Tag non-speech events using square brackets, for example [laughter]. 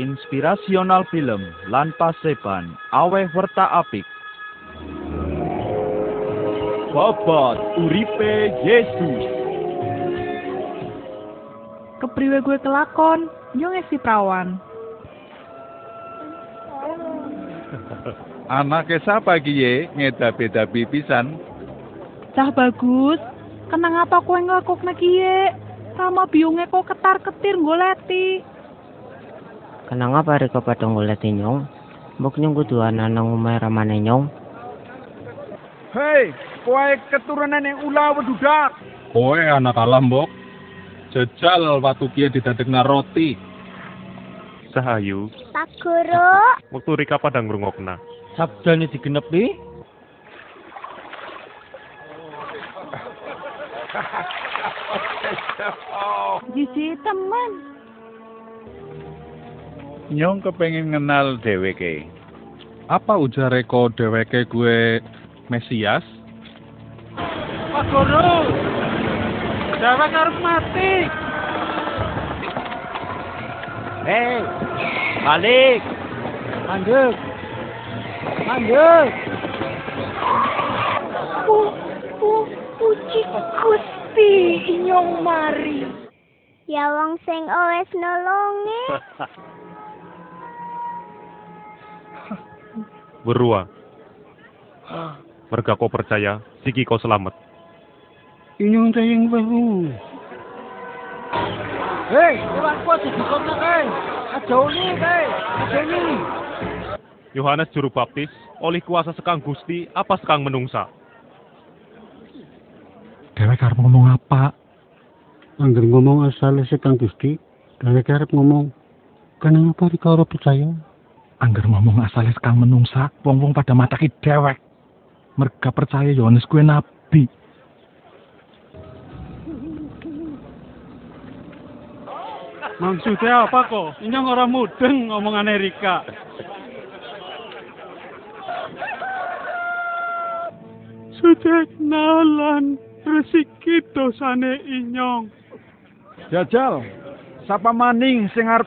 inspirasional film lan paseban aweh werta apik Bobot uripe Yesus Kepriwe gue kelakon, yo ngesi prawan. [laughs] Anake sapa iki ye ngedapi-dapi pisan? Cah bagus, kenang apa kowe ngelakuk kiye? Rama biunge kok ketar-ketir goleti. Kenang apa reko pada ngoleti nyong? Mbok nyong kudu anak nang omahe ramane nyong. Hei, kowe keturunan yang ulah wedudak. Kowe anak alam, Mbok. Jajal watu kia didadekna roti. Sahayu, Pak Guru, waktu Rika pada ngrungokna. Sabdane digenepi. Jiji temen. Nyong kepengen kenal dheweke. Apa ujare ko dheweke gue Mesias? Pak Guru. Dewek harus mati. Hei balik Lanjut. Lanjut. pu, pu, puji Gusti inyong mari. Ya wong sing wis nolongi. [laughs] Berua. Merga kau percaya, siki kau selamat. Inyong tayang baru. Hei, lewat kuat di kota kan. Ajau ni, hei. Ajau ni. Yohanes Juru Baptis, oleh kuasa sekang Gusti, apa sekang menungsa? Dhewek arep ngomong apa? Angger ngomong asal sekang Gusti, dhewek arep ngomong kenapa ora percaya? Angger ngomong asal sekang menungsa, wong-wong pada mataki dhewek. Merga percaya Yohanes kuwi nabi. Maksudnya apa kok? Inyong orang mudeng ngomong Amerika. Sudah nalan resiki dosane inyong. Jajal, sapa maning sing arep